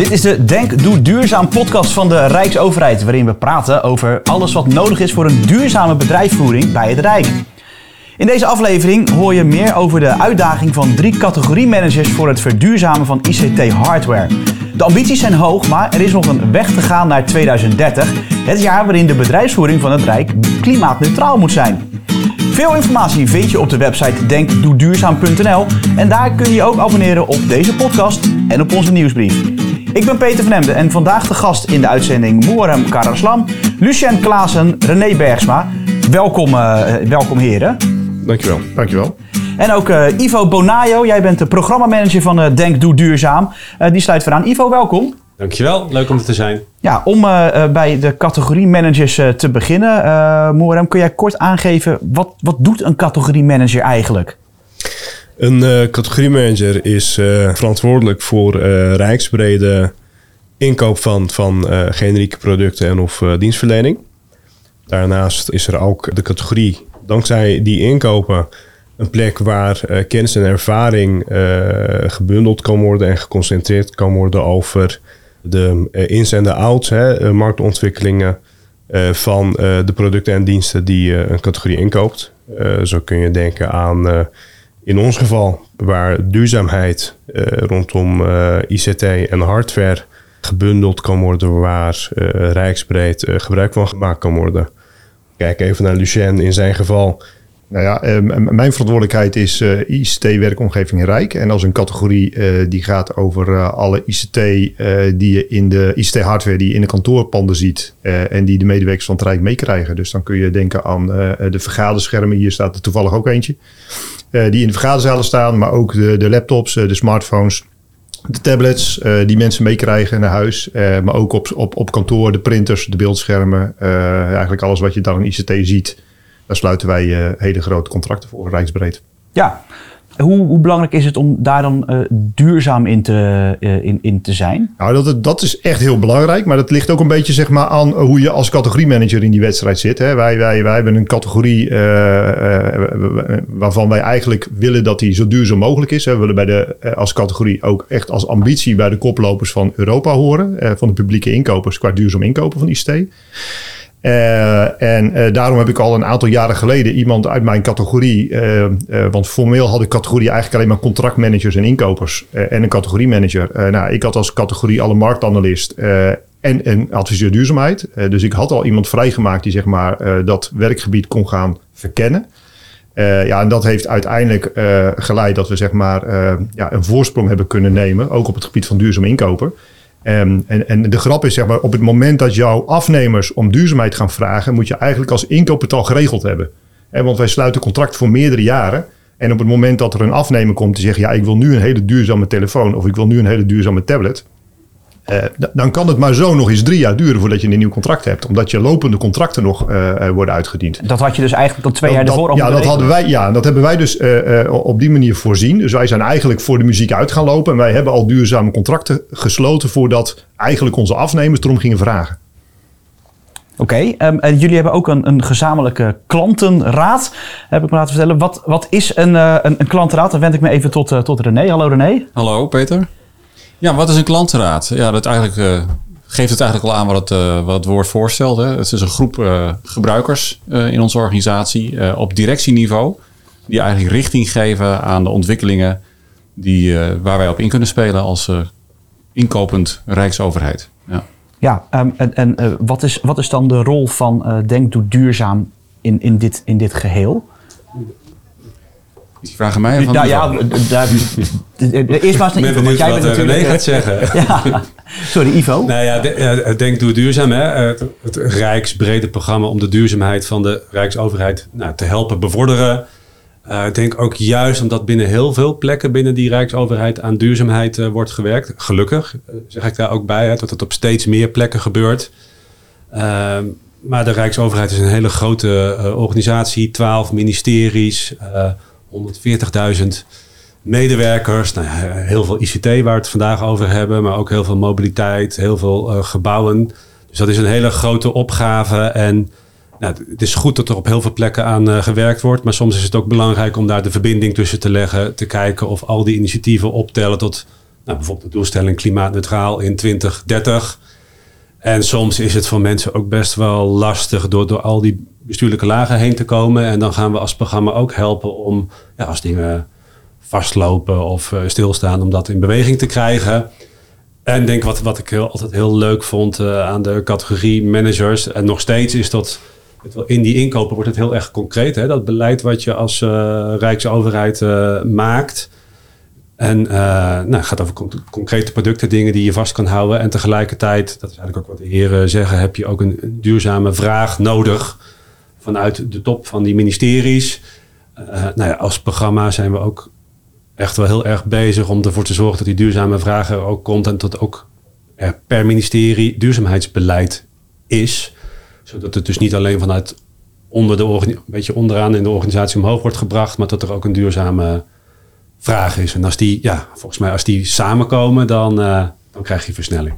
Dit is de Denk Doe Duurzaam podcast van de Rijksoverheid, waarin we praten over alles wat nodig is voor een duurzame bedrijfsvoering bij het Rijk. In deze aflevering hoor je meer over de uitdaging van drie categoriemanagers voor het verduurzamen van ICT-hardware. De ambities zijn hoog, maar er is nog een weg te gaan naar 2030, het jaar waarin de bedrijfsvoering van het Rijk klimaatneutraal moet zijn. Veel informatie vind je op de website denkdoeduurzaam.nl en daar kun je je ook abonneren op deze podcast en op onze nieuwsbrief. Ik ben Peter van Emden en vandaag de gast in de uitzending Moerem Karaslam, Lucien Klaassen, René Bergsma. Welkom, uh, welkom heren. Dankjewel. Dankjewel. En ook uh, Ivo Bonayo, jij bent de programmamanager van uh, Denk Doe Duurzaam. die sluit vooraan. Ivo, welkom. Dankjewel, leuk om er te zijn. Ja, om uh, bij de categorie managers uh, te beginnen. Uh, Moerem, kun jij kort aangeven, wat, wat doet een categorie manager eigenlijk? Een categorie manager is verantwoordelijk voor rijksbrede inkoop van, van generieke producten en of dienstverlening. Daarnaast is er ook de categorie, dankzij die inkopen, een plek waar kennis en ervaring gebundeld kan worden en geconcentreerd kan worden over de uh, ins en de outs, hè, eh, marktontwikkelingen van de producten en diensten die een categorie inkoopt. zo kun je denken aan, in ons geval, waar duurzaamheid rondom ICT en hardware gebundeld kan worden, waar rijksbreed gebruik van gemaakt kan worden. Kijk even naar Lucien in zijn geval nou ja, uh, mijn verantwoordelijkheid is uh, ICT-werkomgeving Rijk. En als een categorie uh, die gaat over alle ICT die je in de ICT-hardware die je in de kantoorpanden ziet. en die de medewerkers van het Rijk meekrijgen. Dus dan kun je denken aan de vergaderschermen. Hier staat er toevallig ook eentje. die in de vergaderzalen staan, maar ook de, de laptops, de smartphones. De tablets die mensen meekrijgen naar huis. maar ook op, op, op kantoor, de printers, de beeldschermen. eigenlijk alles wat je dan in ICT ziet. Daar sluiten wij uh, hele grote contracten voor, rijksbreed. Ja, hoe, hoe, belangrijk is het om daar dan uh, duurzaam in te, uh, in, in te zijn? Nou, dat, dat is echt heel belangrijk. Maar dat ligt ook een beetje zeg maar, aan hoe je als categoriemanager in die wedstrijd zit. Hè. Wij, wij, wij hebben een categorie uh, waarvan wij eigenlijk willen dat die zo duurzaam mogelijk is. We willen bij de, als categorie ook echt als ambitie bij de koplopers van Europa horen. van de publieke inkopers qua duurzaam inkopen van ICT. Uh, en uh, daarom heb ik al een aantal jaren geleden iemand uit mijn categorie, uh, want formeel had ik categorie eigenlijk alleen maar contractmanagers en inkopers en een categoriemanager. nou, ik had als categorie alle marktanalist en een adviseur duurzaamheid. dus ik had al iemand vrijgemaakt die zeg maar dat werkgebied kon gaan verkennen. ja, en dat heeft uiteindelijk geleid dat we zeg maar ja, een voorsprong hebben kunnen nemen, ook op het gebied van duurzaam inkopen. Um, en, en, de grap is, zeg maar, op het moment dat jouw afnemers om duurzaamheid gaan vragen, moet je eigenlijk als inkoper al geregeld hebben. En want wij sluiten contracten voor meerdere jaren. En op het moment dat er een afnemer komt die zegt, ja, ik wil nu een hele duurzame telefoon of ik wil nu een hele duurzame tablet. Uh, dan kan het maar zo nog eens drie jaar duren voordat je een nieuw contract hebt. Omdat je lopende contracten nog uh, worden uitgediend. Dat had je dus eigenlijk al twee jaar ervoor al ja, dat hadden wij, ja, dat hebben wij dus uh, op die manier voorzien. Dus wij zijn eigenlijk voor de muziek uit gaan lopen. En wij hebben al duurzame contracten gesloten voordat eigenlijk onze afnemers erom gingen vragen. Oké, okay, um, en jullie hebben ook een, een, gezamenlijke klantenraad, heb ik me laten vertellen. Wat, wat is een, een, een klantenraad? Dan wend ik me even tot, tot René. Hallo René. Hallo Peter. Ja, wat is een klantenraad? Ja, dat eigenlijk, uh, geeft het eigenlijk al aan wat het, uh, wat het woord voorstelt. Hè. Het is een groep uh, gebruikers in onze organisatie op directieniveau. Die eigenlijk richting geven aan de ontwikkelingen die, waar wij op in kunnen spelen als inkopend Rijksoverheid. Ja, ja um, en, en wat, is, wat is dan de rol van Denk Doe Duurzaam in, in, dit, in dit geheel? Die vragen mij van. Nou ja, daar, eerst maar eens Ivo, want jij bent natuurlijk. gaat zeggen. ja, sorry, Ivo. Nou ja, denk doe duurzaam. Hè? Het, het rijksbrede programma om de duurzaamheid van de Rijksoverheid nou, te helpen bevorderen. Uh, ik denk ook juist omdat binnen heel veel plekken binnen die Rijksoverheid aan duurzaamheid uh, wordt gewerkt. Gelukkig uh, zeg ik daar ook bij, hè, dat het op steeds meer plekken gebeurt. Ehm, maar de Rijksoverheid is een hele grote organisatie, twaalf ministeries. 140.000 medewerkers. Nou, heel veel ICT waar we het vandaag over hebben, maar ook heel veel mobiliteit, heel veel uh, gebouwen. Dus dat is een hele grote opgave. En nou, het is goed dat er op heel veel plekken aan uh, gewerkt wordt. Maar soms is het ook belangrijk om daar de verbinding tussen te leggen. Te kijken of al die initiatieven optellen tot nou, bijvoorbeeld de doelstelling klimaatneutraal in 2030. En soms is het voor mensen ook best wel lastig door, door al die bestuurlijke lagen heen te komen. En dan gaan we als programma ook helpen om, ja, als dingen vastlopen of uh, stilstaan, om dat in beweging te krijgen. En denk wat, wat ik altijd heel leuk vond uh, aan de categorie managers, en nog steeds is dat in die inkopen wordt het heel erg concreet. Hè? Dat beleid wat je als uh, Rijksoverheid maakt. En nou, gaat over concrete producten, dingen die je vast kan houden. En tegelijkertijd, dat is eigenlijk ook wat de heren zeggen, heb je ook een, duurzame vraag nodig vanuit de top van die ministeries. nou ja, als programma zijn we ook echt wel heel erg bezig om ervoor te zorgen dat die duurzame vragen er ook komt en dat ook er per ministerie duurzaamheidsbeleid is. Zodat het dus niet alleen vanuit onder de een beetje onderaan in de organisatie omhoog wordt gebracht, maar dat er ook een duurzame vraag is. En als die, ja, volgens mij als die samenkomen, dan, uh, dan krijg je versnelling.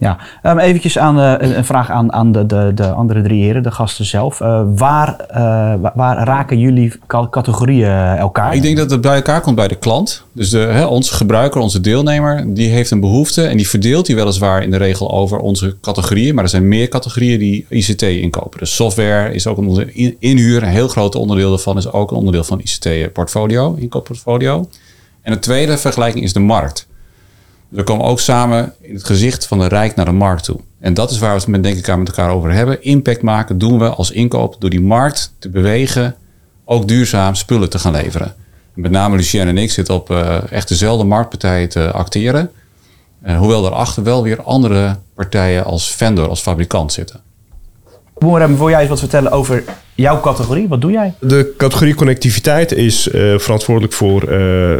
Ja, um, aan, uh, een vraag aan, aan de, de, de andere drie heren, de gasten zelf. Uh, waar, uh, waar raken jullie categorieën elkaar? Ik denk dat het bij elkaar komt bij de klant. Dus de, hè, onze gebruiker, onze deelnemer, die heeft een behoefte en die verdeelt die weliswaar in de regel over onze categorieën. Maar er zijn meer categorieën die ICT inkopen. Dus software is ook een inhuur. Een heel groot onderdeel daarvan is ook een onderdeel van ICT-portfolio, inkooportfolio. En de tweede vergelijking is de markt. We komen ook samen in het gezicht van de Rijk naar de markt toe. En dat is waar we het met, denk ik, met elkaar over hebben. Impact maken doen we als inkoop door die markt te bewegen, ook duurzaam spullen te gaan leveren. Met name Lucien en ik zitten op uh, echt dezelfde marktpartijen te acteren. Uh, hoewel daarachter wel weer andere partijen als vendor, als fabrikant zitten. Boemerem, wil jij eens wat vertellen over jouw categorie? Wat doe jij? De categorie connectiviteit is uh, verantwoordelijk voor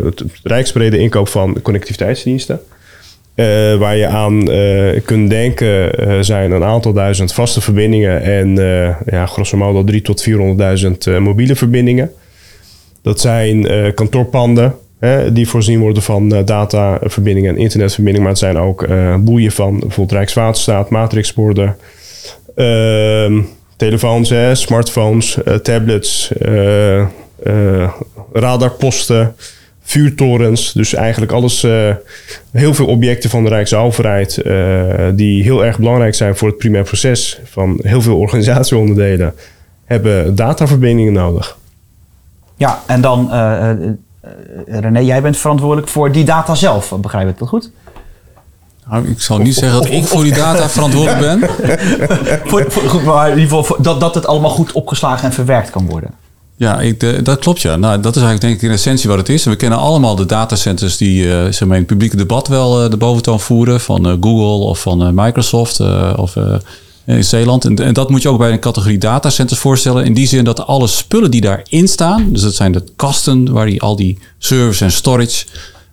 het rijksbrede inkoop van connectiviteitsdiensten. Uh, waar je aan uh, kunt denken uh, zijn een aantal duizend vaste verbindingen en ja, grosso modo 3 tot 400.000 mobiele verbindingen. Dat zijn kantoorpanden die voorzien worden van dataverbindingen en internetverbindingen, maar het zijn ook boeien van bijvoorbeeld Rijkswaterstaat, matrixborden, ehm, telefoons, smartphones, tablets, radarposten vuurtorens. Dus eigenlijk alles, uh, heel veel objecten van de Rijksoverheid uh, die heel erg belangrijk zijn voor het primair proces van heel veel organisatieonderdelen, hebben dataverbindingen nodig. Ja, en dan uh, René, jij bent verantwoordelijk voor die data zelf, begrijp ik dat goed? Nou, ik zal niet zeggen dat ik voor die data verantwoordelijk ben. voor, voor, goed, maar in ieder geval dat, dat het allemaal goed opgeslagen en verwerkt kan worden. Ja, ik, dat klopt ja. Nou, dat is eigenlijk denk ik in essentie wat het is. we kennen allemaal de datacenters die uh, zeg maar in het publieke debat wel uh, de boventoon voeren. Van Google of van Microsoft of in Zeeland. En, dat moet je ook bij een categorie datacenters voorstellen. In die zin dat alle spullen die daarin staan. Dus dat zijn de kasten waar die, al die servers en storage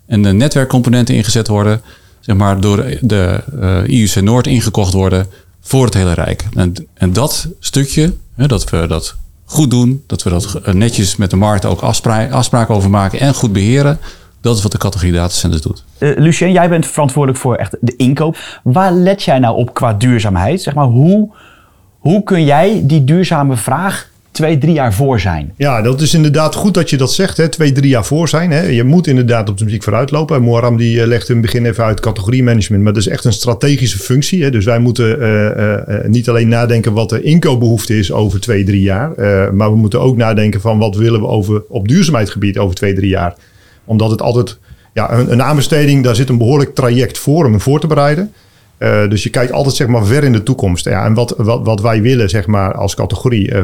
en de netwerkcomponenten ingezet worden. Zeg maar door de IUC Noord ingekocht worden voor het hele Rijk. En, en dat stukje, hè, dat we dat goed doen. Dat we dat netjes met de markt ook afspraken over maken en goed beheren. Dat is wat de categorie datacenters doet. Uh, Lucien, jij bent verantwoordelijk voor echt de inkoop. Waar let jij nou op qua duurzaamheid? Zeg maar, hoe, hoe kun jij die duurzame vraag twee, drie jaar voor zijn. Ja, dat is inderdaad goed dat je dat zegt. Hè? Twee, drie jaar voor zijn. Hè? Je moet inderdaad op de muziek vooruitlopen. Moram die eh, legt in het begin even uit categorie management. Maar dat is echt een strategische functie. Hè? Dus wij moeten uh, uh, niet alleen nadenken wat de inkoopbehoefte is over twee, drie jaar. maar we moeten ook nadenken van wat willen we over, op duurzaamheidsgebied over twee, drie jaar. Omdat het altijd... Ja, een, een aanbesteding, daar zit een behoorlijk traject voor om hem voor te bereiden. Uh, dus je kijkt altijd zeg maar ver in de toekomst. Ja, en wat, wat, wat wij willen zeg maar als categorie uh,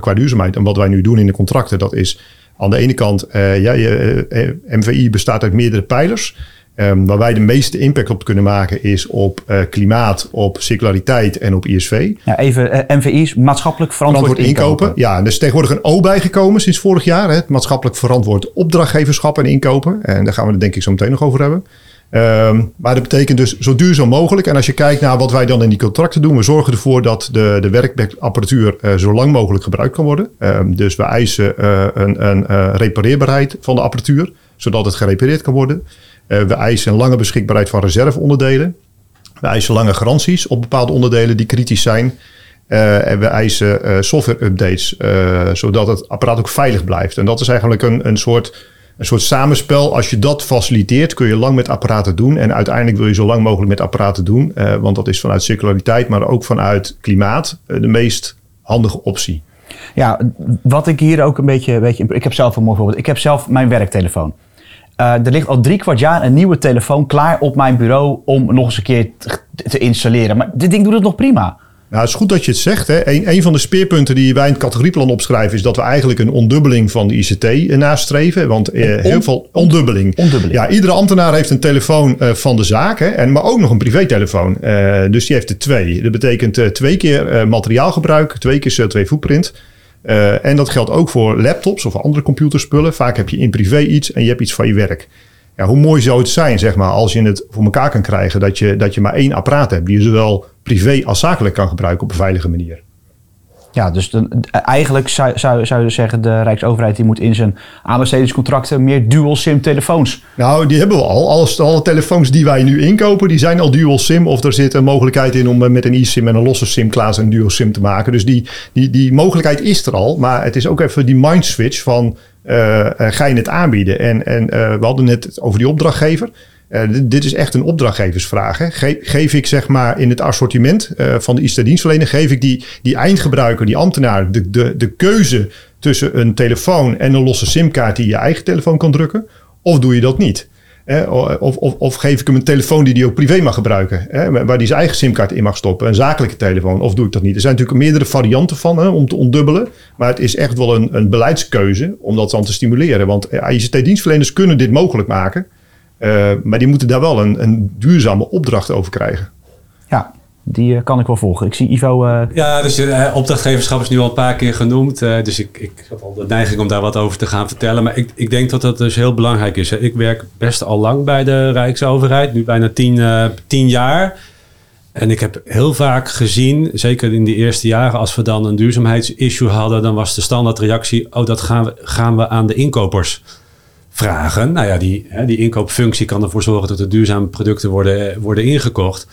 qua duurzaamheid en wat wij nu doen in de contracten, dat is aan de ene kant, uh, ja, je, MVI bestaat uit meerdere pijlers. Um, waar wij de meeste impact op kunnen maken is op uh, klimaat, op circulariteit en op ISV. Ja, even, uh, MVI is maatschappelijk verantwoord, verantwoord inkopen. inkopen. Ja, er is tegenwoordig een O bijgekomen sinds vorig jaar. Hè, het maatschappelijk verantwoord opdrachtgeverschap en inkopen. En daar gaan we het denk ik zo meteen nog over hebben. Um, maar dat betekent dus zo duurzaam mogelijk. En als je kijkt naar wat wij dan in die contracten doen, we zorgen ervoor dat de, de werkapparatuur uh, zo lang mogelijk gebruikt kan worden. Um, dus we eisen uh, een, een uh, repareerbaarheid van de apparatuur, zodat het gerepareerd kan worden. we eisen een lange beschikbaarheid van reserveonderdelen. We eisen lange garanties op bepaalde onderdelen die kritisch zijn. en we eisen software updates, zodat het apparaat ook veilig blijft. En dat is eigenlijk een, een soort een soort samenspel. Als je dat faciliteert, kun je lang met apparaten doen. En uiteindelijk wil je zo lang mogelijk met apparaten doen. eh, want dat is vanuit circulariteit, maar ook vanuit klimaat eh, de meest handige optie. Ja, wat ik hier ook een beetje, weet je, ik heb zelf een mooi voorbeeld. Ik heb zelf mijn werktelefoon. Eh, er ligt al drie kwart jaar een nieuwe telefoon klaar op mijn bureau om nog eens een keer te, te installeren. Maar dit ding doet het nog prima. Nou, het is goed dat je het zegt. Hè. Een, een van de speerpunten die wij in het categorieplan opschrijven... is dat we eigenlijk een ondubbeling van de ICT eh, nastreven. Want eh, on- heel veel ondubbeling. ondubbeling. Ja, iedere ambtenaar heeft een telefoon eh, van de zaak. Hè, en, maar ook nog een privételefoon. Eh, dus die heeft er twee. Dat betekent twee keer materiaalgebruik. Twee keer CO2 footprint. Eh, en dat geldt ook voor laptops of andere computerspullen. Vaak heb je in privé iets en je hebt iets van je werk. Ja, hoe mooi zou het zijn, zeg maar, als je het voor elkaar kan krijgen dat je, dat je maar één apparaat hebt die je zowel privé als zakelijk kan gebruiken op een veilige manier. Ja, dus dan, eigenlijk zou, zou, zou je zeggen, de Rijksoverheid die moet in zijn aanbestedingscontracten meer dual SIM telefoons. Nou, die hebben we al. Alle, alle telefoons die wij nu inkopen, die zijn al dual SIM. Of er zit een mogelijkheid in om eh, met een eSIM en een losse SIM klaar een dual SIM te maken. Dus die, die, die mogelijkheid is er al. Maar het is ook even die mind switch van eh, eh, ga je het aanbieden? En, en we hadden net over die opdrachtgever. Eh, dit, is echt een opdrachtgeversvraag. Hè. Ge- geef ik zeg maar in het assortiment eh, van de ICT-dienstverlener, geef ik die, die eindgebruiker, die ambtenaar, de, de, de keuze tussen een telefoon en een losse simkaart die je eigen telefoon kan drukken? Of doe je dat niet? Hè, of, of, of geef ik hem een telefoon die hij ook privé mag gebruiken, waar hij zijn eigen simkaart in mag stoppen, een zakelijke telefoon, of doe ik dat niet? Er zijn natuurlijk meerdere varianten van hè, om te ontdubbelen, maar het is echt wel een, een beleidskeuze om dat dan te stimuleren. Want eh, ICT-dienstverleners kunnen dit mogelijk maken, eh, maar die moeten daar wel een, een duurzame opdracht over krijgen. Ja, die eh, kan ik wel volgen. Ik zie Ivo... eh, Ja, dus eh, opdrachtgeverschap is nu al een paar keer genoemd. eh, dus ik, ik had al de neiging om daar wat over te gaan vertellen. Maar ik, ik denk dat dat dus heel belangrijk is. hè. Ik werk best al lang bij de Rijksoverheid. Nu bijna tien, eh, tien jaar. En ik heb heel vaak gezien, zeker in die eerste jaren... als we dan een duurzaamheidsissue hadden... dan was de standaardreactie... oh, dat gaan we, gaan we aan de inkopers vragen. Nou ja, die, hè, die inkoopfunctie kan ervoor zorgen... dat er duurzame producten worden, worden ingekocht...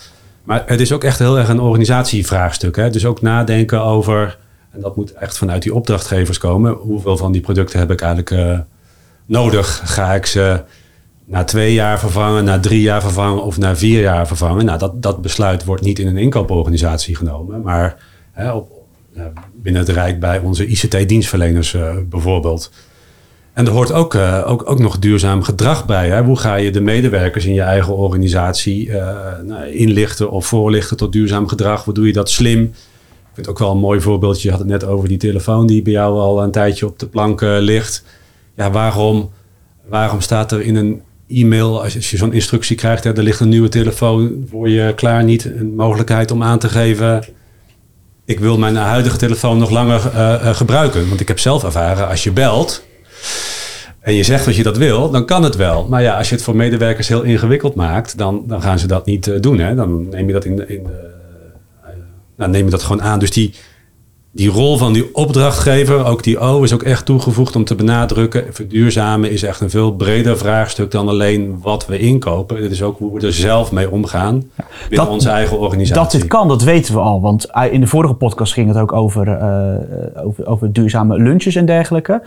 Maar het is ook echt heel erg een organisatievraagstuk. Hè? Dus ook nadenken over, en dat moet echt vanuit die opdrachtgevers komen, hoeveel van die producten heb ik eigenlijk eh, nodig? Ga ik ze na twee jaar vervangen, na drie jaar vervangen of na vier jaar vervangen? Nou, dat, dat besluit wordt niet in een inkooporganisatie genomen, maar hè, op, eh, binnen het Rijk bij onze ICT-dienstverleners eh, bijvoorbeeld. En er hoort ook, eh, ook, ook nog duurzaam gedrag bij. Hoe ga je de medewerkers in je eigen organisatie eh, nou, inlichten of voorlichten tot duurzaam gedrag? Hoe doe je dat slim? Ik vind het ook wel een mooi voorbeeldje. Je had het net over die telefoon die bij jou al een tijdje op de plank eh, ligt. Ja, waarom, waarom staat er in een e-mail, als je, zo'n instructie krijgt, hè, er ligt een nieuwe telefoon voor je klaar, niet een mogelijkheid om aan te geven ik wil mijn huidige telefoon nog langer gebruiken. Want ik heb zelf ervaren, als je belt en je zegt dat je dat wil, dan kan het wel. Maar ja, als je het voor medewerkers heel ingewikkeld maakt, dan, dan gaan ze dat niet eh, doen. Hè? Dan neem je dat in, in eh, neem je dat gewoon aan. Dus die, die rol van die opdrachtgever, ook die O, is ook echt toegevoegd om te benadrukken. Verduurzamen is echt een veel breder vraagstuk dan alleen wat we inkopen. Het is ook hoe we er zelf mee omgaan binnen Dat- onze eigen organisatie. Dat dit kan, dat weten we al. Want eh, in de vorige podcast ging het ook over, over, over duurzame lunches en dergelijke.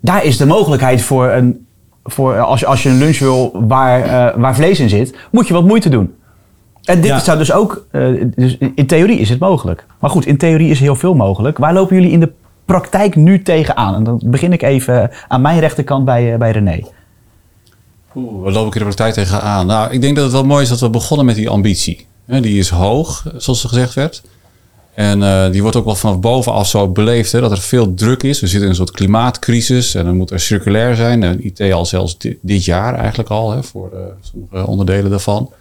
Daar is de mogelijkheid voor, een, voor als, je, als je een lunch wil waar, eh, waar vlees in zit, moet je wat moeite doen. En dit Ja. zou dus ook, eh, dus in theorie is het mogelijk. Maar goed, in theorie is heel veel mogelijk. Waar lopen jullie in de praktijk nu tegenaan? En dan begin ik even aan mijn rechterkant bij, eh, bij René. Oeh, waar loop ik in de praktijk tegenaan? Nou, ik denk dat het wel mooi is dat we begonnen met die ambitie. Die is hoog, zoals er gezegd werd. En eh, die wordt ook wel vanaf bovenaf zo beleefd hè, dat er veel druk is. We zitten in een soort klimaatcrisis en dan moet er circulair zijn. En IT al zelfs di- dit jaar eigenlijk al, hè, voor eh, sommige onderdelen daarvan.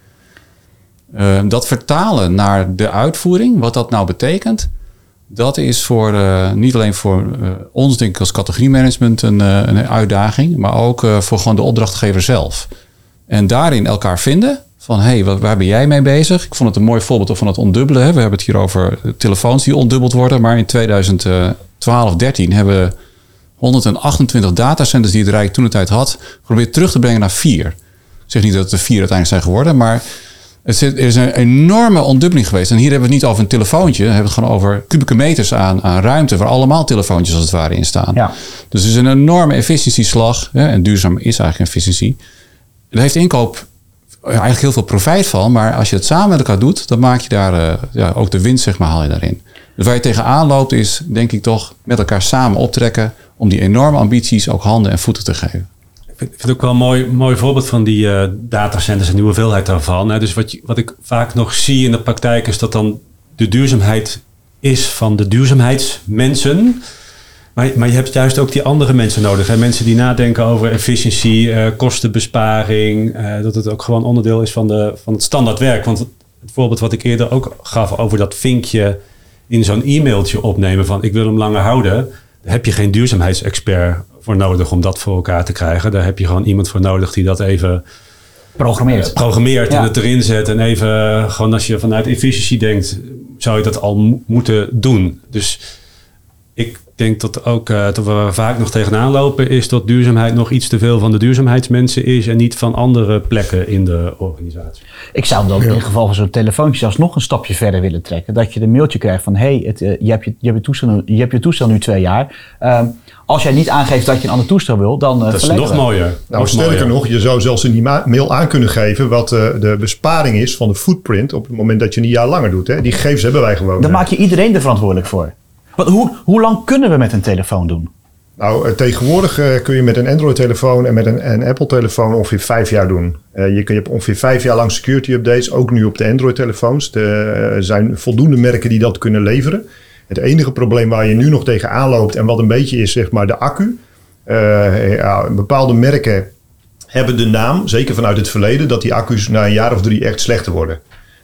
Eh, dat vertalen naar de uitvoering, wat dat nou betekent, dat is voor, niet alleen voor ons, denk ik, als categoriemanagement een, een uitdaging, maar ook voor gewoon de opdrachtgever zelf. En daarin elkaar vinden van, hé, hey, waar ben jij mee bezig? Ik vond het een mooi voorbeeld van het ondubbelen. Hè. We hebben het hier over telefoons die ondubbeld worden, maar in 2012, 13 hebben we 128 datacenters die het Rijk toen de tijd had, geprobeerd terug te brengen naar vier. Ik zeg niet dat het er vier uiteindelijk zijn geworden, maar Er is, er is een enorme ontdubbeling geweest. En hier hebben we het niet over een telefoontje. Dan hebben we het gewoon over kubieke meters aan, aan ruimte... waar allemaal telefoontjes als het ware in staan. Ja. Dus het is een enorme efficiëntieslag. En duurzaam is eigenlijk efficiëntie. Daar heeft inkoop eigenlijk heel veel profijt van. Maar als je het samen met elkaar doet... dan maak je daar eh, ja, ook de winst, zeg maar, haal je daarin. Dus waar je tegenaan loopt is, denk ik toch... met elkaar samen optrekken... om die enorme ambities ook handen en voeten te geven. Ik vind, het ook wel een mooi, mooi voorbeeld van die eh, datacenters en die hoeveelheid daarvan. Hè. Dus wat, wat ik vaak nog zie in de praktijk is dat dan de duurzaamheid is van de duurzaamheidsmensen. Maar, maar je hebt juist ook die andere mensen nodig. Hè. Mensen die nadenken over efficiëntie, eh, kostenbesparing. eh, dat het ook gewoon onderdeel is van, de, van het standaard werk. Want het, voorbeeld wat ik eerder ook gaf over dat vinkje in zo'n e-mailtje opnemen van ik wil hem langer houden. Daar heb je geen duurzaamheidsexpert voor nodig om dat voor elkaar te krijgen. Daar heb je gewoon iemand voor nodig die dat even Programmeert. programmeert Ja. en het erin zet. En even, eh, gewoon als je vanuit efficiëntie denkt, zou je dat al mo- moeten doen. Dus ik denk dat ook, eh, dat we vaak nog tegenaan lopen, is dat duurzaamheid nog iets te veel van de duurzaamheidsmensen is en niet van andere plekken in de organisatie. Ik zou dan in het geval van zo'n telefoontje zelfs nog een stapje verder willen trekken. Dat je een mailtje krijgt van, hé, hey, het, eh, je, hebt je, je, hebt je, toestel, nu- je hebt je toestel nu twee jaar. Ehm, als jij niet aangeeft dat je een ander toestel wil, dan eh Dat is nog we. mooier. Nou, nog sterker mooier. nog, je zou zelfs in die ma- mail aan kunnen geven wat eh, de besparing is van de footprint op het moment dat je een jaar langer doet. Hè. Die gegevens hebben wij gewoon. Dan maak je iedereen er verantwoordelijk voor. Hoe, lang kunnen we met een telefoon doen? Nou, eh, tegenwoordig eh, kun je met een Android-telefoon en met een, Apple-telefoon ongeveer vijf jaar doen. Eh, je, kun, je hebt ongeveer vijf jaar lang security updates, ook nu op de Android-telefoons. Er zijn voldoende merken die dat kunnen leveren. Het enige probleem waar je nu nog tegenaan loopt en wat een beetje is, zeg maar, de accu. Ja, bepaalde merken hebben de naam, zeker vanuit het verleden, dat die accu's na een jaar of drie echt slechter worden.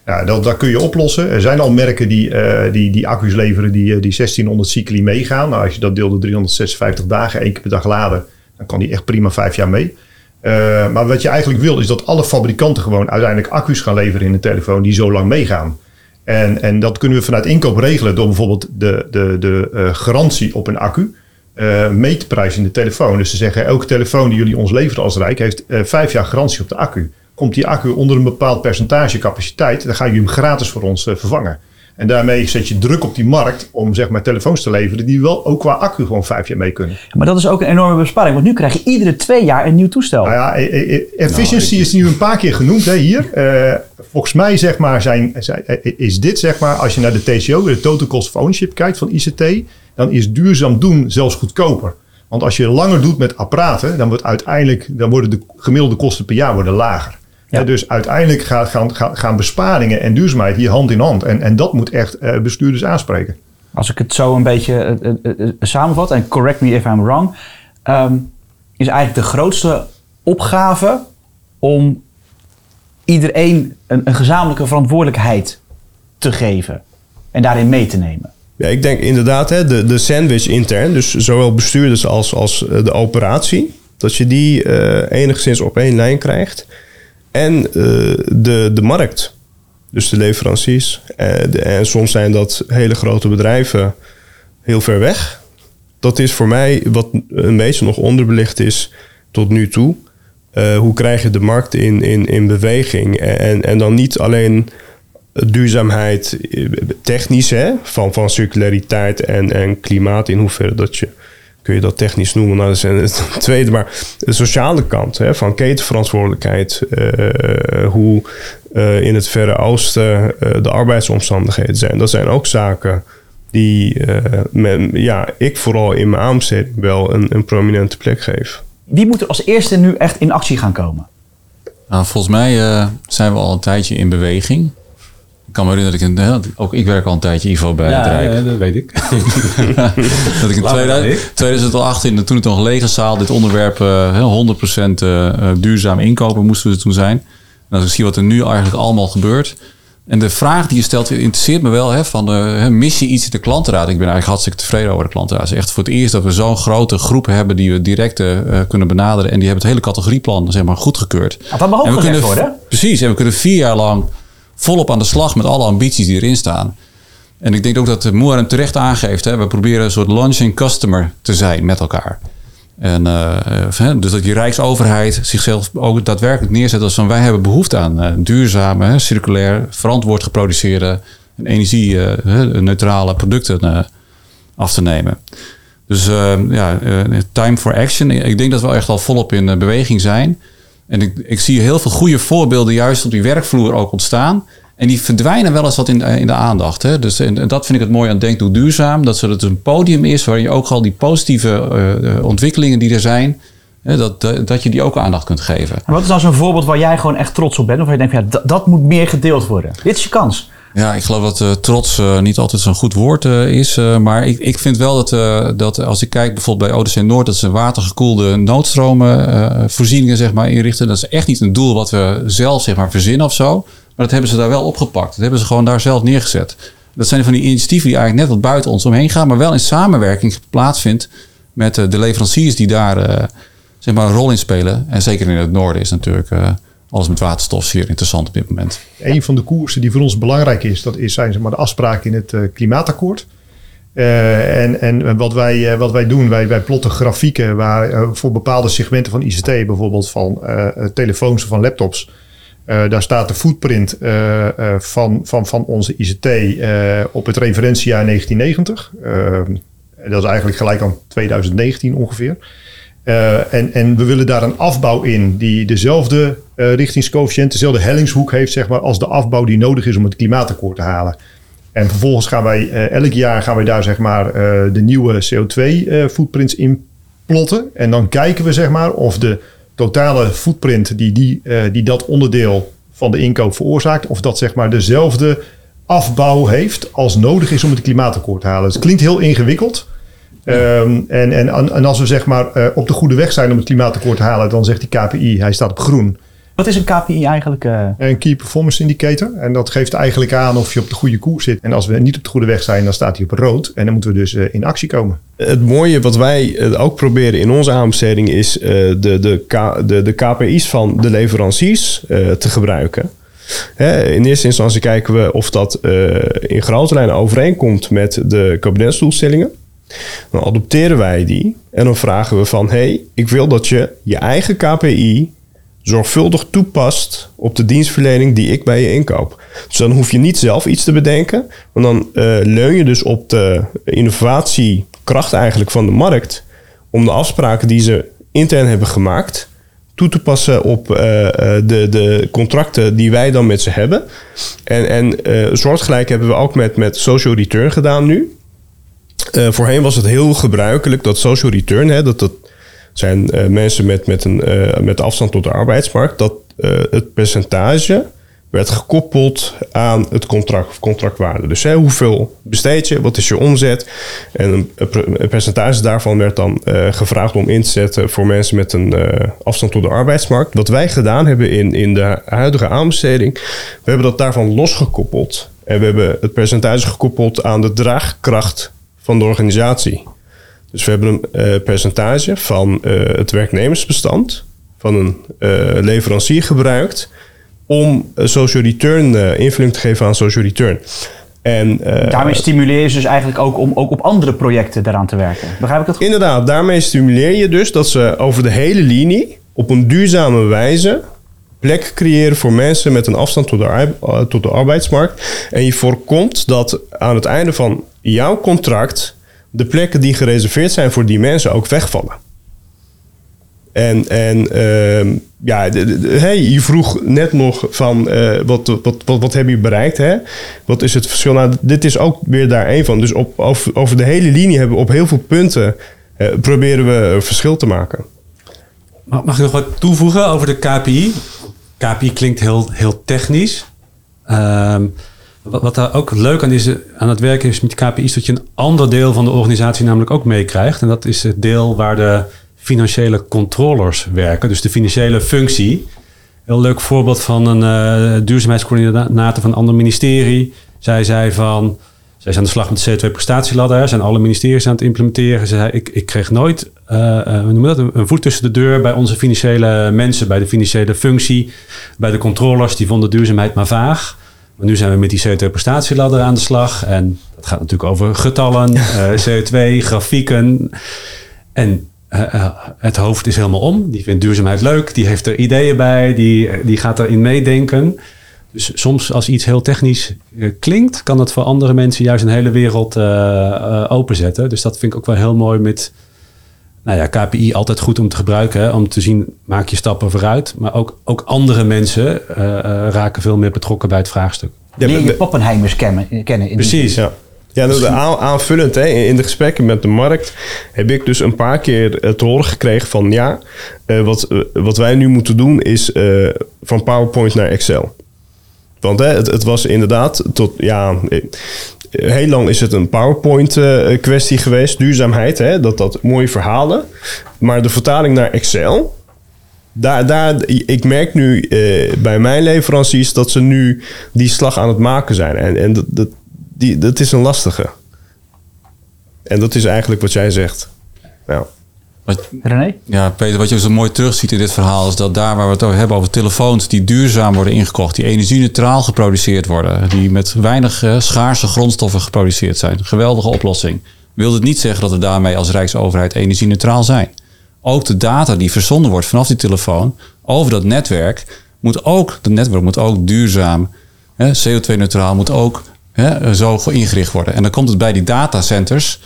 Ja, dat, kun je oplossen. Er zijn al merken die, eh, die, die accu's leveren die, eh, die 1600 cycli meegaan. Nou, als je dat deelt door 356 dagen, één keer per dag laden, dan kan die echt prima vijf jaar mee. Eh, maar wat je eigenlijk wil, is dat alle fabrikanten gewoon uiteindelijk accu's gaan leveren in een telefoon die zo lang meegaan. En, en dat kunnen we vanuit inkoop regelen door bijvoorbeeld de, de, de garantie op een accu eh mee te prijzen in de telefoon. Dus ze zeggen, elke telefoon die jullie ons leveren als Rijk heeft vijf jaar garantie op de accu. Komt die accu onder een bepaald percentage capaciteit, dan ga je hem gratis voor ons eh, vervangen. En daarmee zet je druk op die markt om zeg maar telefoons te leveren die wel ook qua accu gewoon vijf jaar mee kunnen. Maar dat is ook een enorme besparing. Want nu krijg je iedere twee jaar een nieuw toestel. Nou ja, eh, eh, eh, efficiency is nu een paar keer genoemd hè, hier. Eh, volgens mij zeg maar, zijn, zijn, eh, is dit zeg maar, als je naar de TCO, de Total Cost of Ownership kijkt van ICT, dan is duurzaam doen zelfs goedkoper. Want als je langer doet met apparaten, dan, wordt uiteindelijk, dan worden de gemiddelde kosten per jaar worden lager. Ja. Dus uiteindelijk gaan, gaan, gaan, besparingen en duurzaamheid hier hand in hand. En, en dat moet echt eh, bestuurders aanspreken. Als ik het zo een beetje eh, eh, samenvat, en correct me if I'm wrong, ehm, is eigenlijk de grootste opgave om iedereen een, een gezamenlijke verantwoordelijkheid te geven en daarin mee te nemen. Ja, ik denk inderdaad, hè, de, de sandwich intern, dus zowel bestuurders als, als de operatie, dat je die enigszins op één lijn krijgt. En eh, de, de markt, dus de leveranciers. Eh, de- en soms zijn dat hele grote bedrijven heel ver weg. Dat is voor mij wat een beetje nog onderbelicht is tot nu toe. Eh, hoe krijg je de markt in, in, in beweging? En, en dan niet alleen duurzaamheid technisch, hè, van, van circulariteit en, en klimaat, in hoeverre dat je, kun je dat technisch noemen, nou, dat is het tweede, maar de sociale kant hè, van ketenverantwoordelijkheid, eh, hoe eh, in het Verre Oosten eh, de arbeidsomstandigheden zijn, dat zijn ook zaken die eh, men, ja, ik vooral in mijn aanbesteding wel een, een prominente plek geef. Wie moet er als eerste nu echt in actie gaan komen? Nou, volgens mij eh, zijn we al een tijdje in beweging. Ik kan me herinneren dat ik, in, ook ik werk al een tijdje Ivo bij het Rijk. ja, dat weet ik. Dat ik in Laat maar, 2000 Rick. 2018, toen het nog lege zaal, dit onderwerp eh, hè, 100% eh, eh, duurzaam inkopen moesten we toen zijn. En als ik zie wat er nu eigenlijk allemaal gebeurt. En de vraag die je stelt, interesseert me wel. Hè, van, eh, mis je iets in de klantenraad? Ik ben eigenlijk hartstikke tevreden over de klantenraad. Het is echt voor het eerst dat we zo'n grote groep hebben die we direct eh, kunnen benaderen. En die hebben het hele categorieplan zeg maar, goedgekeurd. Had dat maar En we kunnen, worden? Precies, en we kunnen vier jaar lang volop aan de slag met alle ambities die erin staan. En ik denk ook dat Moer hem terecht aangeeft. Hè, we proberen een soort launching customer te zijn met elkaar. En eh, eh, dus dat die Rijksoverheid zichzelf ook daadwerkelijk neerzet als van wij hebben behoefte aan eh, duurzame, circulair, verantwoord geproduceerde en energie-neutrale producten eh, af te nemen. Dus eh, ja, eh, time for action. Ik denk dat we echt al volop in eh, beweging zijn. En ik, ik zie heel veel goede voorbeelden juist op die werkvloer ook ontstaan. En die verdwijnen wel eens wat in, de- in de aandacht. Hè? Dus en, dat vind ik het mooi aan Denk Doe Duurzaam. Dat het een podium is waarin je ook al die positieve eh, eh, ontwikkelingen die er zijn... Dat, dat, je die ook aandacht kunt geven. En wat is dan zo'n voorbeeld waar jij gewoon echt trots op bent? Of waar je denkt, ja, dat, dat moet meer gedeeld worden. Dit is je kans. Ja, ik geloof dat eh, trots eh, niet altijd zo'n goed woord eh, is. maar ik, ik vind wel dat, dat als ik kijk bijvoorbeeld bij ODC Noord... dat ze watergekoelde noodstromen eh, voorzieningen zeg maar, inrichten. Dat is echt niet een doel wat we zelf zeg maar, verzinnen of zo. Maar dat hebben ze daar wel opgepakt. Dat hebben ze gewoon daar zelf neergezet. Dat zijn van die initiatieven die eigenlijk net wat buiten ons omheen gaan... maar wel in samenwerking plaatsvindt met de leveranciers die daar zeg maar, een rol in spelen. En zeker in het noorden is natuurlijk alles met waterstof zeer interessant op dit moment. Een van de koersen die voor ons belangrijk is, dat is, zijn zeg maar, de afspraken in het eh, klimaatakkoord. Eh, en en wat, wij, eh, wat wij doen, wij, wij plotten grafieken waar voor bepaalde segmenten van ICT, bijvoorbeeld van telefoons of van laptops, daar staat de footprint van, van, van onze ICT op het referentiejaar 1990. Eh, dat is eigenlijk gelijk aan 2019 ongeveer. En, en we willen daar een afbouw in die dezelfde eh richtingscoëfficiënt, dezelfde hellingshoek heeft zeg maar, als de afbouw die nodig is om het klimaatakkoord te halen. En vervolgens gaan wij eh, elk jaar gaan wij daar zeg maar, eh, de nieuwe CO2-footprints in plotten. En dan kijken we zeg maar, of de totale footprint die, die, die dat onderdeel van de inkoop veroorzaakt, of dat zeg maar, dezelfde afbouw heeft als nodig is om het klimaatakkoord te halen. Het klinkt heel ingewikkeld. Ehm, en, en, en als we zeg maar op de goede weg zijn om het klimaatakkoord te halen, dan zegt die KPI, hij staat op groen. Wat is een KPI eigenlijk? eh? Een Key Performance Indicator. En dat geeft eigenlijk aan of je op de goede koers zit. En als we niet op de goede weg zijn, dan staat hij op rood. En dan moeten we dus eh, in actie komen. Het mooie wat wij eh, ook proberen in onze aanbesteding is eh, de, de, K- de, de KPI's van de leveranciers eh, te gebruiken. Hè, in eerste instantie kijken we of dat eh, in grote lijnen overeenkomt met de kabinetsdoelstellingen. Dan adopteren wij die en dan vragen we van... hey, ik wil dat je je eigen KPI zorgvuldig toepast op de dienstverlening die ik bij je inkoop. Dus dan hoef je niet zelf iets te bedenken, want dan eh, leun je dus op de innovatiekracht eigenlijk van de markt om de afspraken die ze intern hebben gemaakt toe te passen op eh, eh, de, de contracten die wij dan met ze hebben. En, en eh soortgelijk hebben we ook met, met social return gedaan nu. Voorheen was het heel gebruikelijk dat social return, hè, dat, dat zijn eh, mensen met, met, een, eh, met afstand tot de arbeidsmarkt, dat eh, het percentage werd gekoppeld aan het contract of contractwaarde. Dus hè, hoeveel besteed je, wat is je omzet? En een, een per- een percentage daarvan werd dan gevraagd om in te zetten voor mensen met een afstand tot de arbeidsmarkt. Wat wij gedaan hebben in, in de huidige aanbesteding, we hebben dat daarvan losgekoppeld. En we hebben het percentage gekoppeld aan de draagkracht van de organisatie. Dus we hebben een eh, percentage van eh, het werknemersbestand van een eh, leverancier gebruikt om social return invulling te geven aan social return. En Daarmee stimuleer je ze dus eigenlijk ook om ook op andere projecten daaraan te werken. Begrijp ik dat goed? inderdaad, daarmee stimuleer je dus dat ze over de hele linie op een duurzame wijze plek creëren voor mensen met een afstand tot de, tot de arbeidsmarkt. En je voorkomt dat aan het einde van jouw contract de plekken die gereserveerd zijn voor die mensen ook wegvallen. En, en ehm, ja, hey, je vroeg net nog van eh, wat, wat, wat, wat heb je bereikt? Hè? Wat is het verschil? Nou, dit is ook weer daar één van. Dus op, over, over de hele linie hebben we op heel veel punten eh, proberen we verschil te maken. Mag, mag ik nog wat toevoegen over de KPI? KPI klinkt heel, heel technisch. Ehm, wat, daar ook leuk aan, is, eh, aan het werken is met KPI... is dat je een ander deel van de organisatie namelijk ook meekrijgt. En dat is het deel waar de financiële controllers werken. Dus de financiële functie. Heel leuk voorbeeld van een eh, duurzaamheidscoördinator van een ander ministerie. Zij zei van... Zij is aan de slag met de CO2-prestatieladder. hè. Zijn alle ministeries aan het implementeren. Ze zei, ik, ik kreeg nooit je dat? Een voet tussen de deur bij onze financiële mensen, bij de financiële functie, bij de controllers. Die vonden duurzaamheid maar vaag. Maar nu zijn we met die CO2-prestatieladder aan de slag. En dat gaat natuurlijk over getallen, eh, CO2, grafieken. En eh, eh, het hoofd is helemaal om. Die vindt duurzaamheid leuk. Die heeft er ideeën bij. Die, die gaat erin meedenken. Dus soms als iets heel technisch klinkt, kan het voor andere mensen juist een hele wereld openzetten. Dus dat vind ik ook wel heel mooi met nou ja, KPI altijd goed om te gebruiken. Hè, om te zien, maak je stappen vooruit. Maar ook, ook andere mensen eh, eh, raken veel meer betrokken bij het vraagstuk. Ja, Leer je Pappenheimers kennen. kennen in Precies. Ja. Ja, nou, aan- aanvullend hè, in de gesprekken met de markt heb ik dus een paar keer eh, te horen gekregen van ja, eh, wat, wat wij nu moeten doen is eh, van PowerPoint naar Excel. Want hè, het, het was inderdaad tot ja, heel lang is het een PowerPoint eh, kwestie geweest, duurzaamheid, hè, dat dat mooie verhalen, maar de vertaling naar Excel. Daar, daar, ik merk nu eh, bij mijn leveranciers dat ze nu die slag aan het maken zijn. En, en dat, dat, die, dat is een lastige. En dat is eigenlijk wat jij zegt. Ja. Wat, René? Ja, Peter, wat je zo mooi terugziet in dit verhaal is dat daar waar we het over hebben over telefoons die duurzaam worden ingekocht, die energie-neutraal geproduceerd worden, die met weinig eh, schaarse grondstoffen geproduceerd zijn. Geweldige oplossing. Wil het niet zeggen dat we daarmee als Rijksoverheid energie-neutraal zijn. Ook de data die verzonden wordt vanaf die telefoon over dat netwerk moet ook, dat netwerk moet ook duurzaam, hè, CO2-neutraal, moet ook hè, zo ingericht worden. En dan komt het bij die datacenters.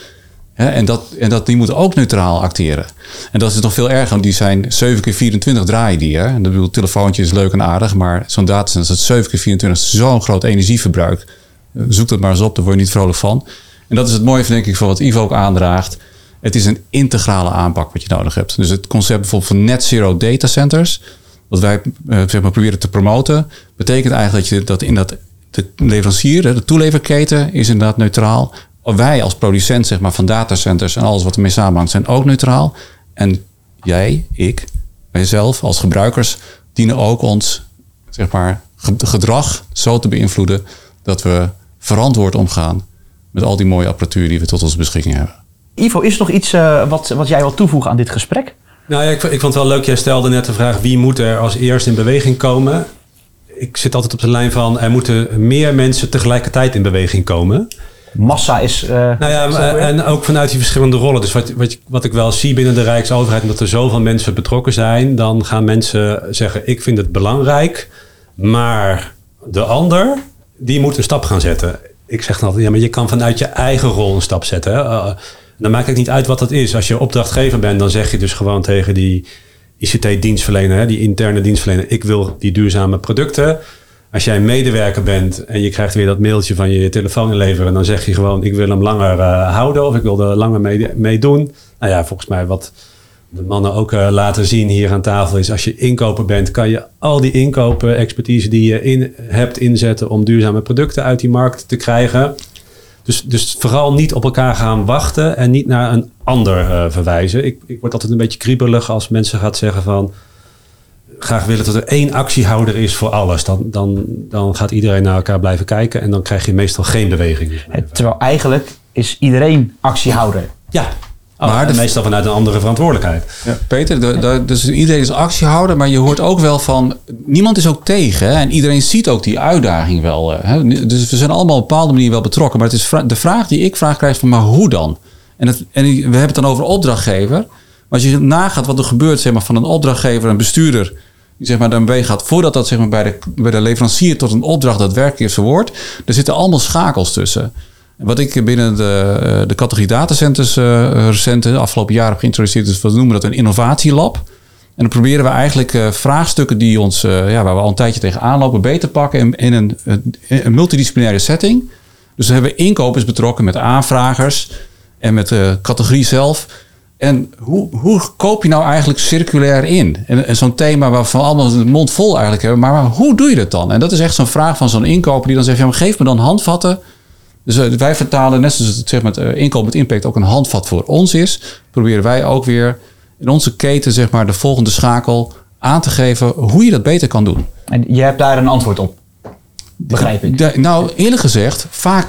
En, dat, en dat, die moeten ook neutraal acteren. En dat is nog veel erger, want die zijn 7 keer 24 draaien die. Hè? En dat bedoel, telefoontje is leuk en aardig, maar zo'n datacenter is 7 keer 24 zo'n groot energieverbruik. Eh, Zoek dat maar eens op, daar word je niet vrolijk van. En dat is het mooie, denk ik, van wat Ivo ook aandraagt. Het is een integrale aanpak wat je nodig hebt. Dus het concept bijvoorbeeld van net zero data centers, wat wij eh, zeg maar, proberen te promoten, betekent eigenlijk dat je dat in dat de leverancier, de toeleverketen, is inderdaad neutraal. Wij als producent zeg maar, van datacenters en alles wat ermee samenhangt, zijn ook neutraal. En jij, ik, wij zelf als gebruikers dienen ook ons zeg maar, ge- gedrag zo te beïnvloeden dat we verantwoord omgaan met al die mooie apparatuur die we tot onze beschikking hebben. Ivo, is er nog iets eh, wat, wat jij wil toevoegen aan dit gesprek? Nou ja, ik, ik vond het wel leuk. Jij stelde net de vraag wie moet er als eerste in beweging komen. Ik zit altijd op de lijn van er moeten meer mensen tegelijkertijd in beweging komen. Massa is... eh, Nou ja, weer? en ook vanuit die verschillende rollen. Dus wat, wat, wat ik wel zie binnen de Rijksoverheid, omdat er zoveel mensen betrokken zijn, dan gaan mensen zeggen: Ik vind het belangrijk, maar de ander, die moet een stap gaan zetten. Ik zeg dan altijd: Ja, maar je kan vanuit je eigen rol een stap zetten. Hè? Uh, dan maakt het niet uit wat dat is. Als je opdrachtgever bent, dan zeg je dus gewoon tegen die ICT-dienstverlener, hè, die interne dienstverlener: Ik wil die duurzame producten. Als jij een medewerker bent en je krijgt weer dat mailtje van je telefoon inleveren, dan zeg je gewoon: Ik wil hem langer eh, houden of ik wil er langer mee, doen. Nou ja, volgens mij wat de mannen ook eh, laten zien hier aan tafel is: als je inkoper bent, kan je al die inkopen, expertise die je in, hebt inzetten om duurzame producten uit die markt te krijgen. Dus, dus vooral niet op elkaar gaan wachten en niet naar een ander eh, verwijzen. Ik, ik word altijd een beetje kriebelig als mensen gaan zeggen van graag willen dat er één actiehouder is voor alles. Dan, dan, dan gaat iedereen naar elkaar blijven kijken en dan krijg je meestal geen beweging. Terwijl eigenlijk is iedereen actiehouder. Ja, Maar maar de- meestal vanuit een andere verantwoordelijkheid. Ja, Peter, de, de- dus iedereen is actiehouder, maar je hoort ook wel van... Niemand is ook tegen hè? en iedereen ziet ook die uitdaging wel. eh, Hè? Dus we zijn allemaal op een bepaalde manier wel betrokken. Maar het is vra- de vraag die ik vraag krijg van, maar hoe dan? En, het, en we hebben het dan over opdrachtgever. Maar als je nagaat wat er gebeurt zeg maar, van een opdrachtgever, een bestuurder... zeg maar, daarmee gaat, voordat dat zeg maar, bij, de, bij de leverancier tot een opdracht daadwerkelijk is verwoord... er zitten allemaal schakels tussen. Wat ik binnen de, eh, de categorie datacenters eh, recent de afgelopen jaren heb geïntroduceerd, is wat we noemen dat een innovatielab. En dan proberen we eigenlijk eh, vraagstukken die ons, ja, waar we al een tijdje tegenaan lopen, beter te pakken in, in een, een, multidisciplinaire setting. Dus dan hebben we inkopers betrokken met aanvragers en met de categorie zelf. En hoe, hoe koop je nou eigenlijk circulair in? En, en zo'n thema waarvan we allemaal de mond vol eigenlijk hebben. Maar, maar hoe doe je dat dan? En dat is echt zo'n vraag van zo'n inkoper die dan zegt... Ja, maar geef me dan handvatten. Dus eh, wij vertalen, net zoals het zeg maar, eh, inkoop met impact ook een handvat voor ons is... proberen wij ook weer in onze keten zeg maar, de volgende schakel aan te geven... hoe je dat beter kan doen. En je hebt daar een antwoord op. Begrijp ik. De- nou, eerlijk gezegd, vaak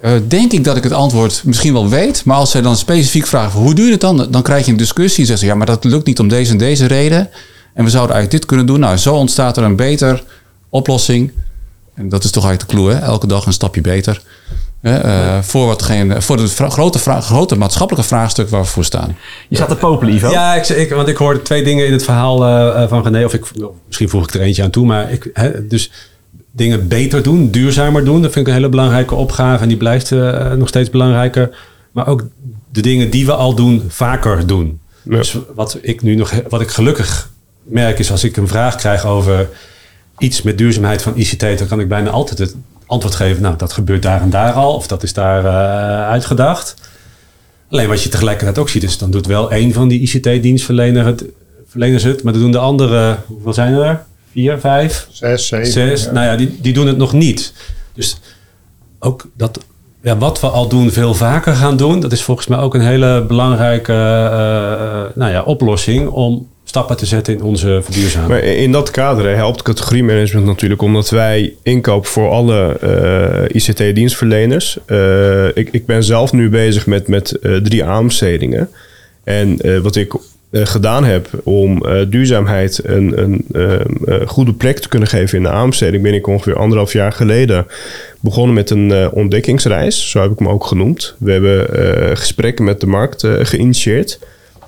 eh, denk ik dat ik het antwoord misschien wel weet. Maar als zij dan specifiek vragen, van, hoe doe je het dan? Dan krijg je een discussie en zeggen ze, ja, maar dat lukt niet om deze en deze reden. En we zouden eigenlijk dit kunnen doen. Nou, zo ontstaat er een beter oplossing. En dat is toch eigenlijk de clue, hè? Elke dag een stapje beter. hè, eh, voor, wat geen, voor het vra- grote, vra- grote maatschappelijke vraagstuk waar we voor staan. Je staat te popelen, Ivo. Ja, ik, ik, want ik hoorde twee dingen in het verhaal eh, eh, van René. Of ik, misschien voeg ik er eentje aan toe. Maar ik, hè, dus dingen beter doen, duurzamer doen. Dat vind ik een hele belangrijke opgave. En die blijft eh, nog steeds belangrijker. Maar ook de dingen die we al doen, vaker doen. Ja. Dus wat ik nu nog, wat ik gelukkig merk is als ik een vraag krijg over iets met duurzaamheid van ICT, dan kan ik bijna altijd het antwoord geven. Nou, dat gebeurt daar en daar al, of dat is daar eh, uitgedacht. Alleen wat je tegelijkertijd ook ziet, is dan doet wel één van die ICT-dienstverleners het, verleners het, maar dan doen de andere, hoeveel zijn er? Vier, vijf? Zes, zeven. Zes. ja. Nou ja, die, die doen het nog niet. Dus ook dat, ja, wat we al doen, veel vaker gaan doen. Dat is volgens mij ook een hele belangrijke eh, eh, nou ja, oplossing om stappen te zetten in onze verduurzaming. Maar in dat kader helpt categoriemanagement natuurlijk omdat wij inkopen voor alle eh, ICT-dienstverleners. Eh, ik, ik ben zelf nu bezig met, met drie aanbestedingen. En eh, wat ik gedaan heb om eh, duurzaamheid een, een eh, eh, goede plek te kunnen geven in de aanbesteding, ben ik ongeveer anderhalf jaar geleden begonnen met een eh, ontdekkingsreis. Zo heb ik hem ook genoemd. We hebben eh, gesprekken met de markt eh, geïnitieerd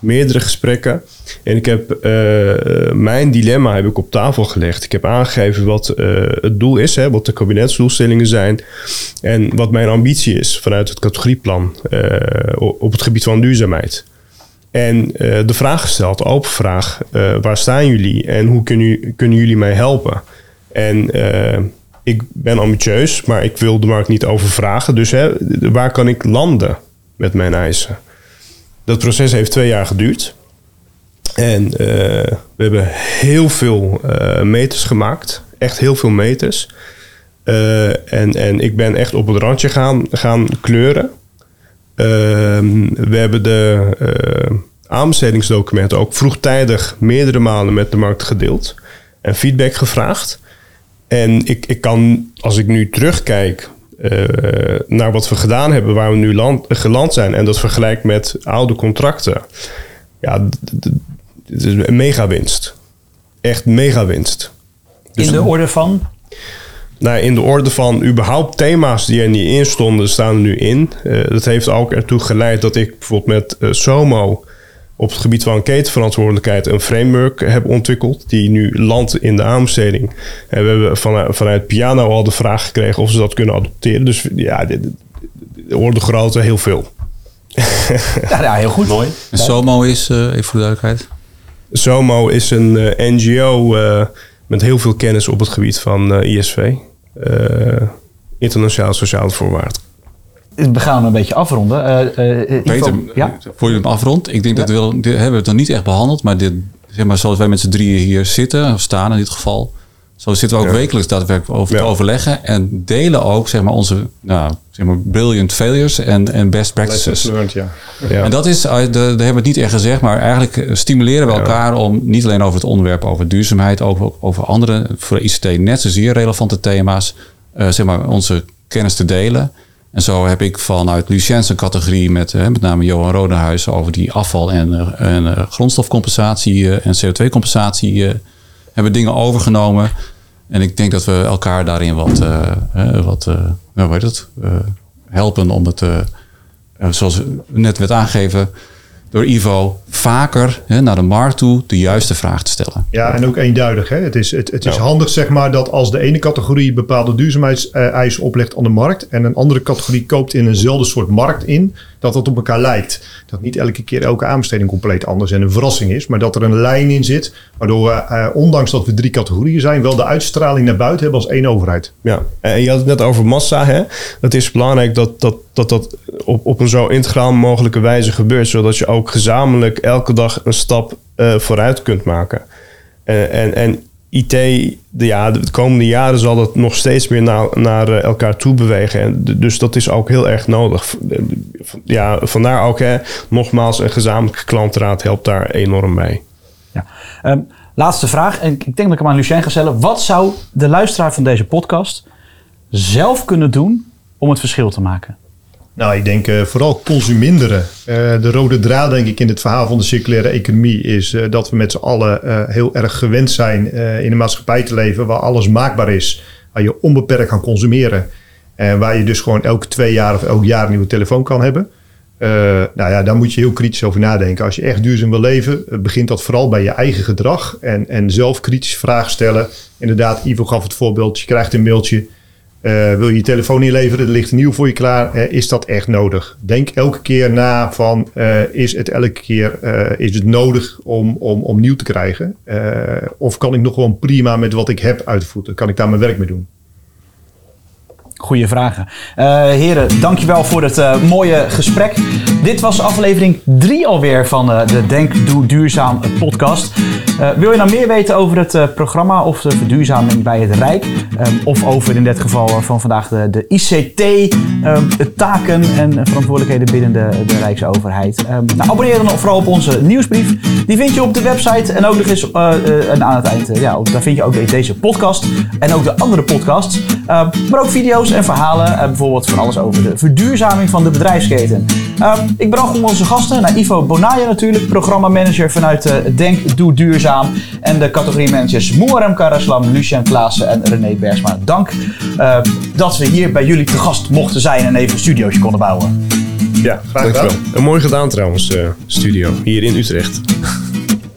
meerdere gesprekken. En ik heb eh, mijn dilemma heb ik op tafel gelegd. Ik heb aangegeven wat eh, het doel is, hè, wat de kabinetsdoelstellingen zijn. En wat mijn ambitie is vanuit het categorieplan eh, op het gebied van duurzaamheid. En eh, de vraag gesteld, open vraag, eh, waar staan jullie en hoe kunnen, kunnen jullie mij helpen? En eh, ik ben ambitieus, maar ik wil de markt niet overvragen. Dus hè, waar kan ik landen met mijn eisen? Dat proces heeft twee jaar geduurd. En we hebben heel veel meters gemaakt. Echt heel veel meters. En, en ik ben echt op het randje gaan, gaan kleuren. Ehm, we hebben de eh, aanbestedingsdocumenten ook vroegtijdig meerdere malen met de markt gedeeld. En feedback gevraagd. En ik, ik kan, als ik nu terugkijk eh, naar wat we gedaan hebben, waar we nu land, geland zijn, en dat vergelijk met oude contracten, ja, het is een mega winst. Echt mega winst. Dus in de orde van? Nou, in de orde van überhaupt thema's die er niet in stonden, staan er nu in. Eh, dat heeft ook ertoe geleid dat ik bijvoorbeeld met eh, SOMO op het gebied van ketenverantwoordelijkheid een framework heb ontwikkeld. Die nu landt in de aanbesteding. En we hebben vanuit, vanuit Piano al de vraag gekregen of ze dat kunnen adopteren. Dus ja, de, de, de orde grootte heel veel. Ja, ja heel goed. Mooi. En SOMO is, eh, even voor de duidelijkheid. SOMO is een eh, NGO eh, met heel veel kennis op het gebied van ISV. Eh, internationaal sociaal voorwaarden. We gaan hem een beetje afronden. Eh, eh, Peter, ja? voor je hem afrondt. Ik denk dat we hebben we het nog niet echt behandeld. Maar, dit, zeg maar zoals wij met z'n drieën hier zitten, of staan in dit geval. Zo zitten we ook Ja. wekelijks daadwerkelijk over te overleggen. En delen ook zeg maar, onze nou, zeg maar, brilliant failures en, en best practices. Learned, ja. Ja. En dat is, eh, de, daar hebben we het niet echt gezegd, maar eigenlijk eh, stimuleren we elkaar om niet alleen over het onderwerp over duurzaamheid, ook over andere, voor ICT net zozeer relevante thema's, eh, zeg maar, onze kennis te delen. En zo heb ik vanuit Luciens een categorie met met name Johan Rodenhuis over die afval- en, en grondstofcompensatie en CO2-compensatie eh, hebben dingen overgenomen. En ik denk dat we elkaar daarin wat, eh, wat eh, nou, heet het, eh, helpen om het, zoals net werd aangegeven door Ivo, vaker hè, naar de markt toe de juiste vraag te stellen. Ja, en ook eenduidig. Hè? Het is, het, het is handig zeg maar, dat als de ene categorie bepaalde duurzaamheidseisen oplegt aan de markt en een andere categorie koopt in eenzelfde soort markt in, dat dat op elkaar lijkt. Dat niet elke keer elke aanbesteding compleet anders en een verrassing is, maar dat er een lijn in zit, waardoor we, eh, ondanks dat we drie categorieën zijn, wel de uitstraling naar buiten hebben als één overheid. Ja, en je had het net over massa. Hè? Het is belangrijk dat dat, dat, dat op, op een zo integraal mogelijke wijze gebeurt, zodat je ook gezamenlijk elke dag een stap eh, vooruit kunt maken. Eh, en, en IT, de, ja, de komende jaren zal dat nog steeds meer naar, naar eh, elkaar toe bewegen. En dus dat is ook heel erg nodig. Ja, vandaar ook, hè, nogmaals, een gezamenlijke klantraad helpt daar enorm bij. Ja. Ehm, laatste vraag. En ik denk dat ik hem aan Lucien ga stellen. Wat zou de luisteraar van deze podcast zelf kunnen doen om het verschil te maken? Nou, ik denk eh, vooral consuminderen. Eh, de rode draad, denk ik, in het verhaal van de circulaire economie is eh, dat we met z'n allen heel erg gewend zijn in een maatschappij te leven waar alles maakbaar is, waar je onbeperkt kan consumeren. En waar je dus gewoon elke twee jaar of elk jaar een nieuwe telefoon kan hebben. Nou ja, daar moet je heel kritisch over nadenken. Als je echt duurzaam wil leven, begint dat vooral bij je eigen gedrag. En, en zelf kritische vragen stellen. Inderdaad, Ivo gaf het voorbeeld. Je krijgt een mailtje. Eh, wil je je telefoon inleveren? Er ligt nieuw voor je klaar. Eh, is dat echt nodig? Denk elke keer na van eh, is het elke keer is het nodig om, om, om nieuw te krijgen? Of kan ik nog gewoon prima met wat ik heb uitvoeren? Kan ik daar mijn werk mee doen? Goeie vragen. Heren, dankjewel voor het mooie gesprek. Dit was aflevering 3 alweer van eh, de Denk Doe Duurzaam podcast. Eh, wil je nou meer weten over het eh, programma of de verduurzaming bij het Rijk? Ehm, of over in dit geval van vandaag de, de ICT, ehm, en verantwoordelijkheden binnen de, de Rijksoverheid? Ehm, nou, abonneer dan vooral op onze nieuwsbrief. Die vind je op de website en ook nog eens en aan het eind. ja, daar vind je ook deze podcast en ook de andere podcasts. Maar ook video's en verhalen. bijvoorbeeld van alles over de verduurzaming van de bedrijfsketen. Ik bedank onze gasten. Naar Ivo Bonaya natuurlijk, programmamanager vanuit eh, Denk Doe Duurzaam. En de categoriemanagers Moerem Karaslam, Lucien Klaassen en René Bergsma. Dank eh, dat we hier bij jullie te gast mochten zijn en even een studiootje konden bouwen. Ja, graag gedaan. Dankjewel. En mooi gedaan trouwens, eh, studio, hier in Utrecht.